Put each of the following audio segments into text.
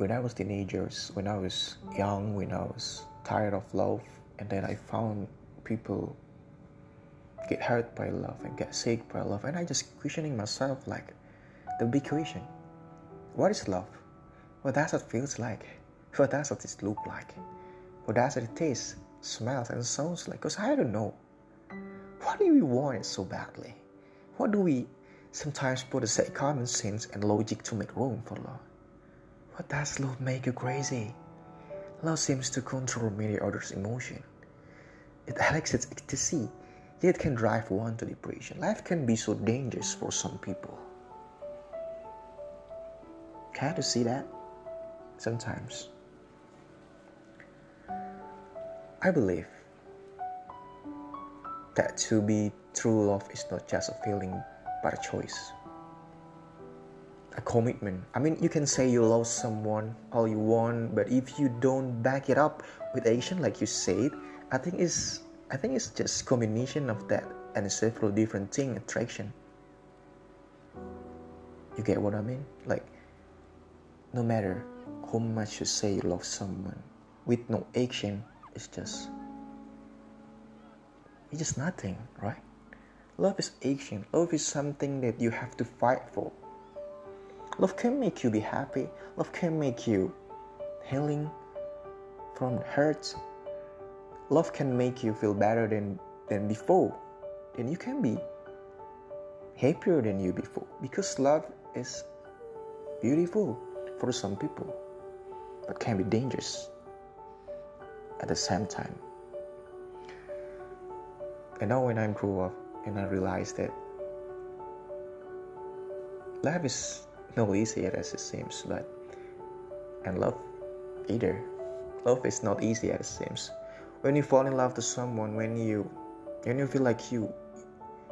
when I was teenagers, when I was young, when I was tired of love, and then I found people get hurt by love and get sick by love, and I just questioning myself like the big question: What is love? What does it feels like? What does it look like? What does it taste, smells, and sounds like? Cause I don't know. What do we want so badly? What do we sometimes put aside common sense and logic to make room for love? What does love make you crazy? Love seems to control many others' emotion. It elicits ecstasy, yet it can drive one to depression. Life can be so dangerous for some people. Can't you see that? Sometimes. I believe that to be true love is not just a feeling but a choice a commitment. I mean, you can say you love someone all you want, but if you don't back it up with action, like you said, I think it's I think it's just combination of that and several different thing attraction. You get what I mean? Like, no matter how much you say you love someone, with no action, it's just it's just nothing, right? Love is action. Love is something that you have to fight for Love can make you be happy. Love can make you healing from hurts. Love can make you feel better than, than before. Then you can be happier than you before. Because love is beautiful for some people, but can be dangerous at the same time. And now when I grew up and I realized that life is no easier as it seems, but and love either. Love is not easy as it seems. When you fall in love to someone, when you when you feel like you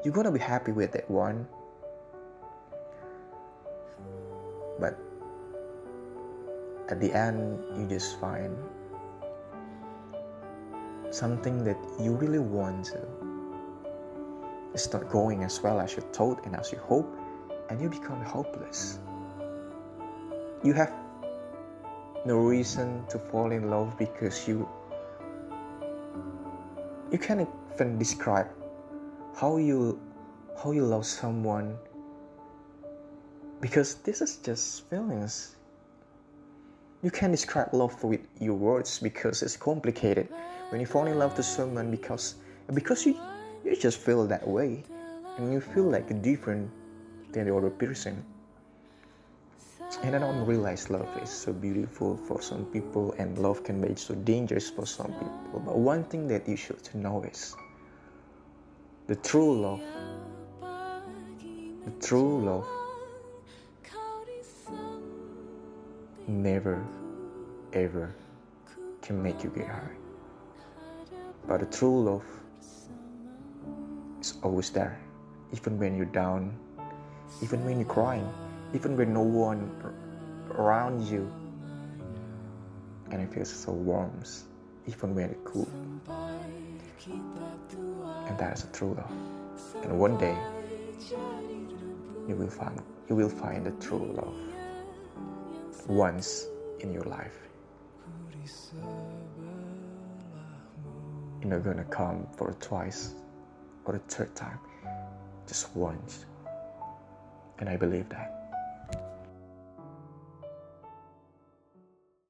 you're gonna be happy with that one. But at the end you just find something that you really want to. It's not going as well as you thought and as you hope, and you become hopeless you have no reason to fall in love because you you can't even describe how you how you love someone because this is just feelings. You can't describe love with your words because it's complicated. When you fall in love to someone because because you you just feel that way and you feel like a different than the other person and I don't realize love is so beautiful for some people and love can be so dangerous for some people. But one thing that you should know is the true love, the true love never ever can make you get high. But the true love is always there, even when you're down, even when you're crying even when no one around you. And it feels so warm even when it's cool. And that is a true love and one day you will find you will find the true love. Once in your life. You're not gonna come for twice or a third time. Just once and i believe that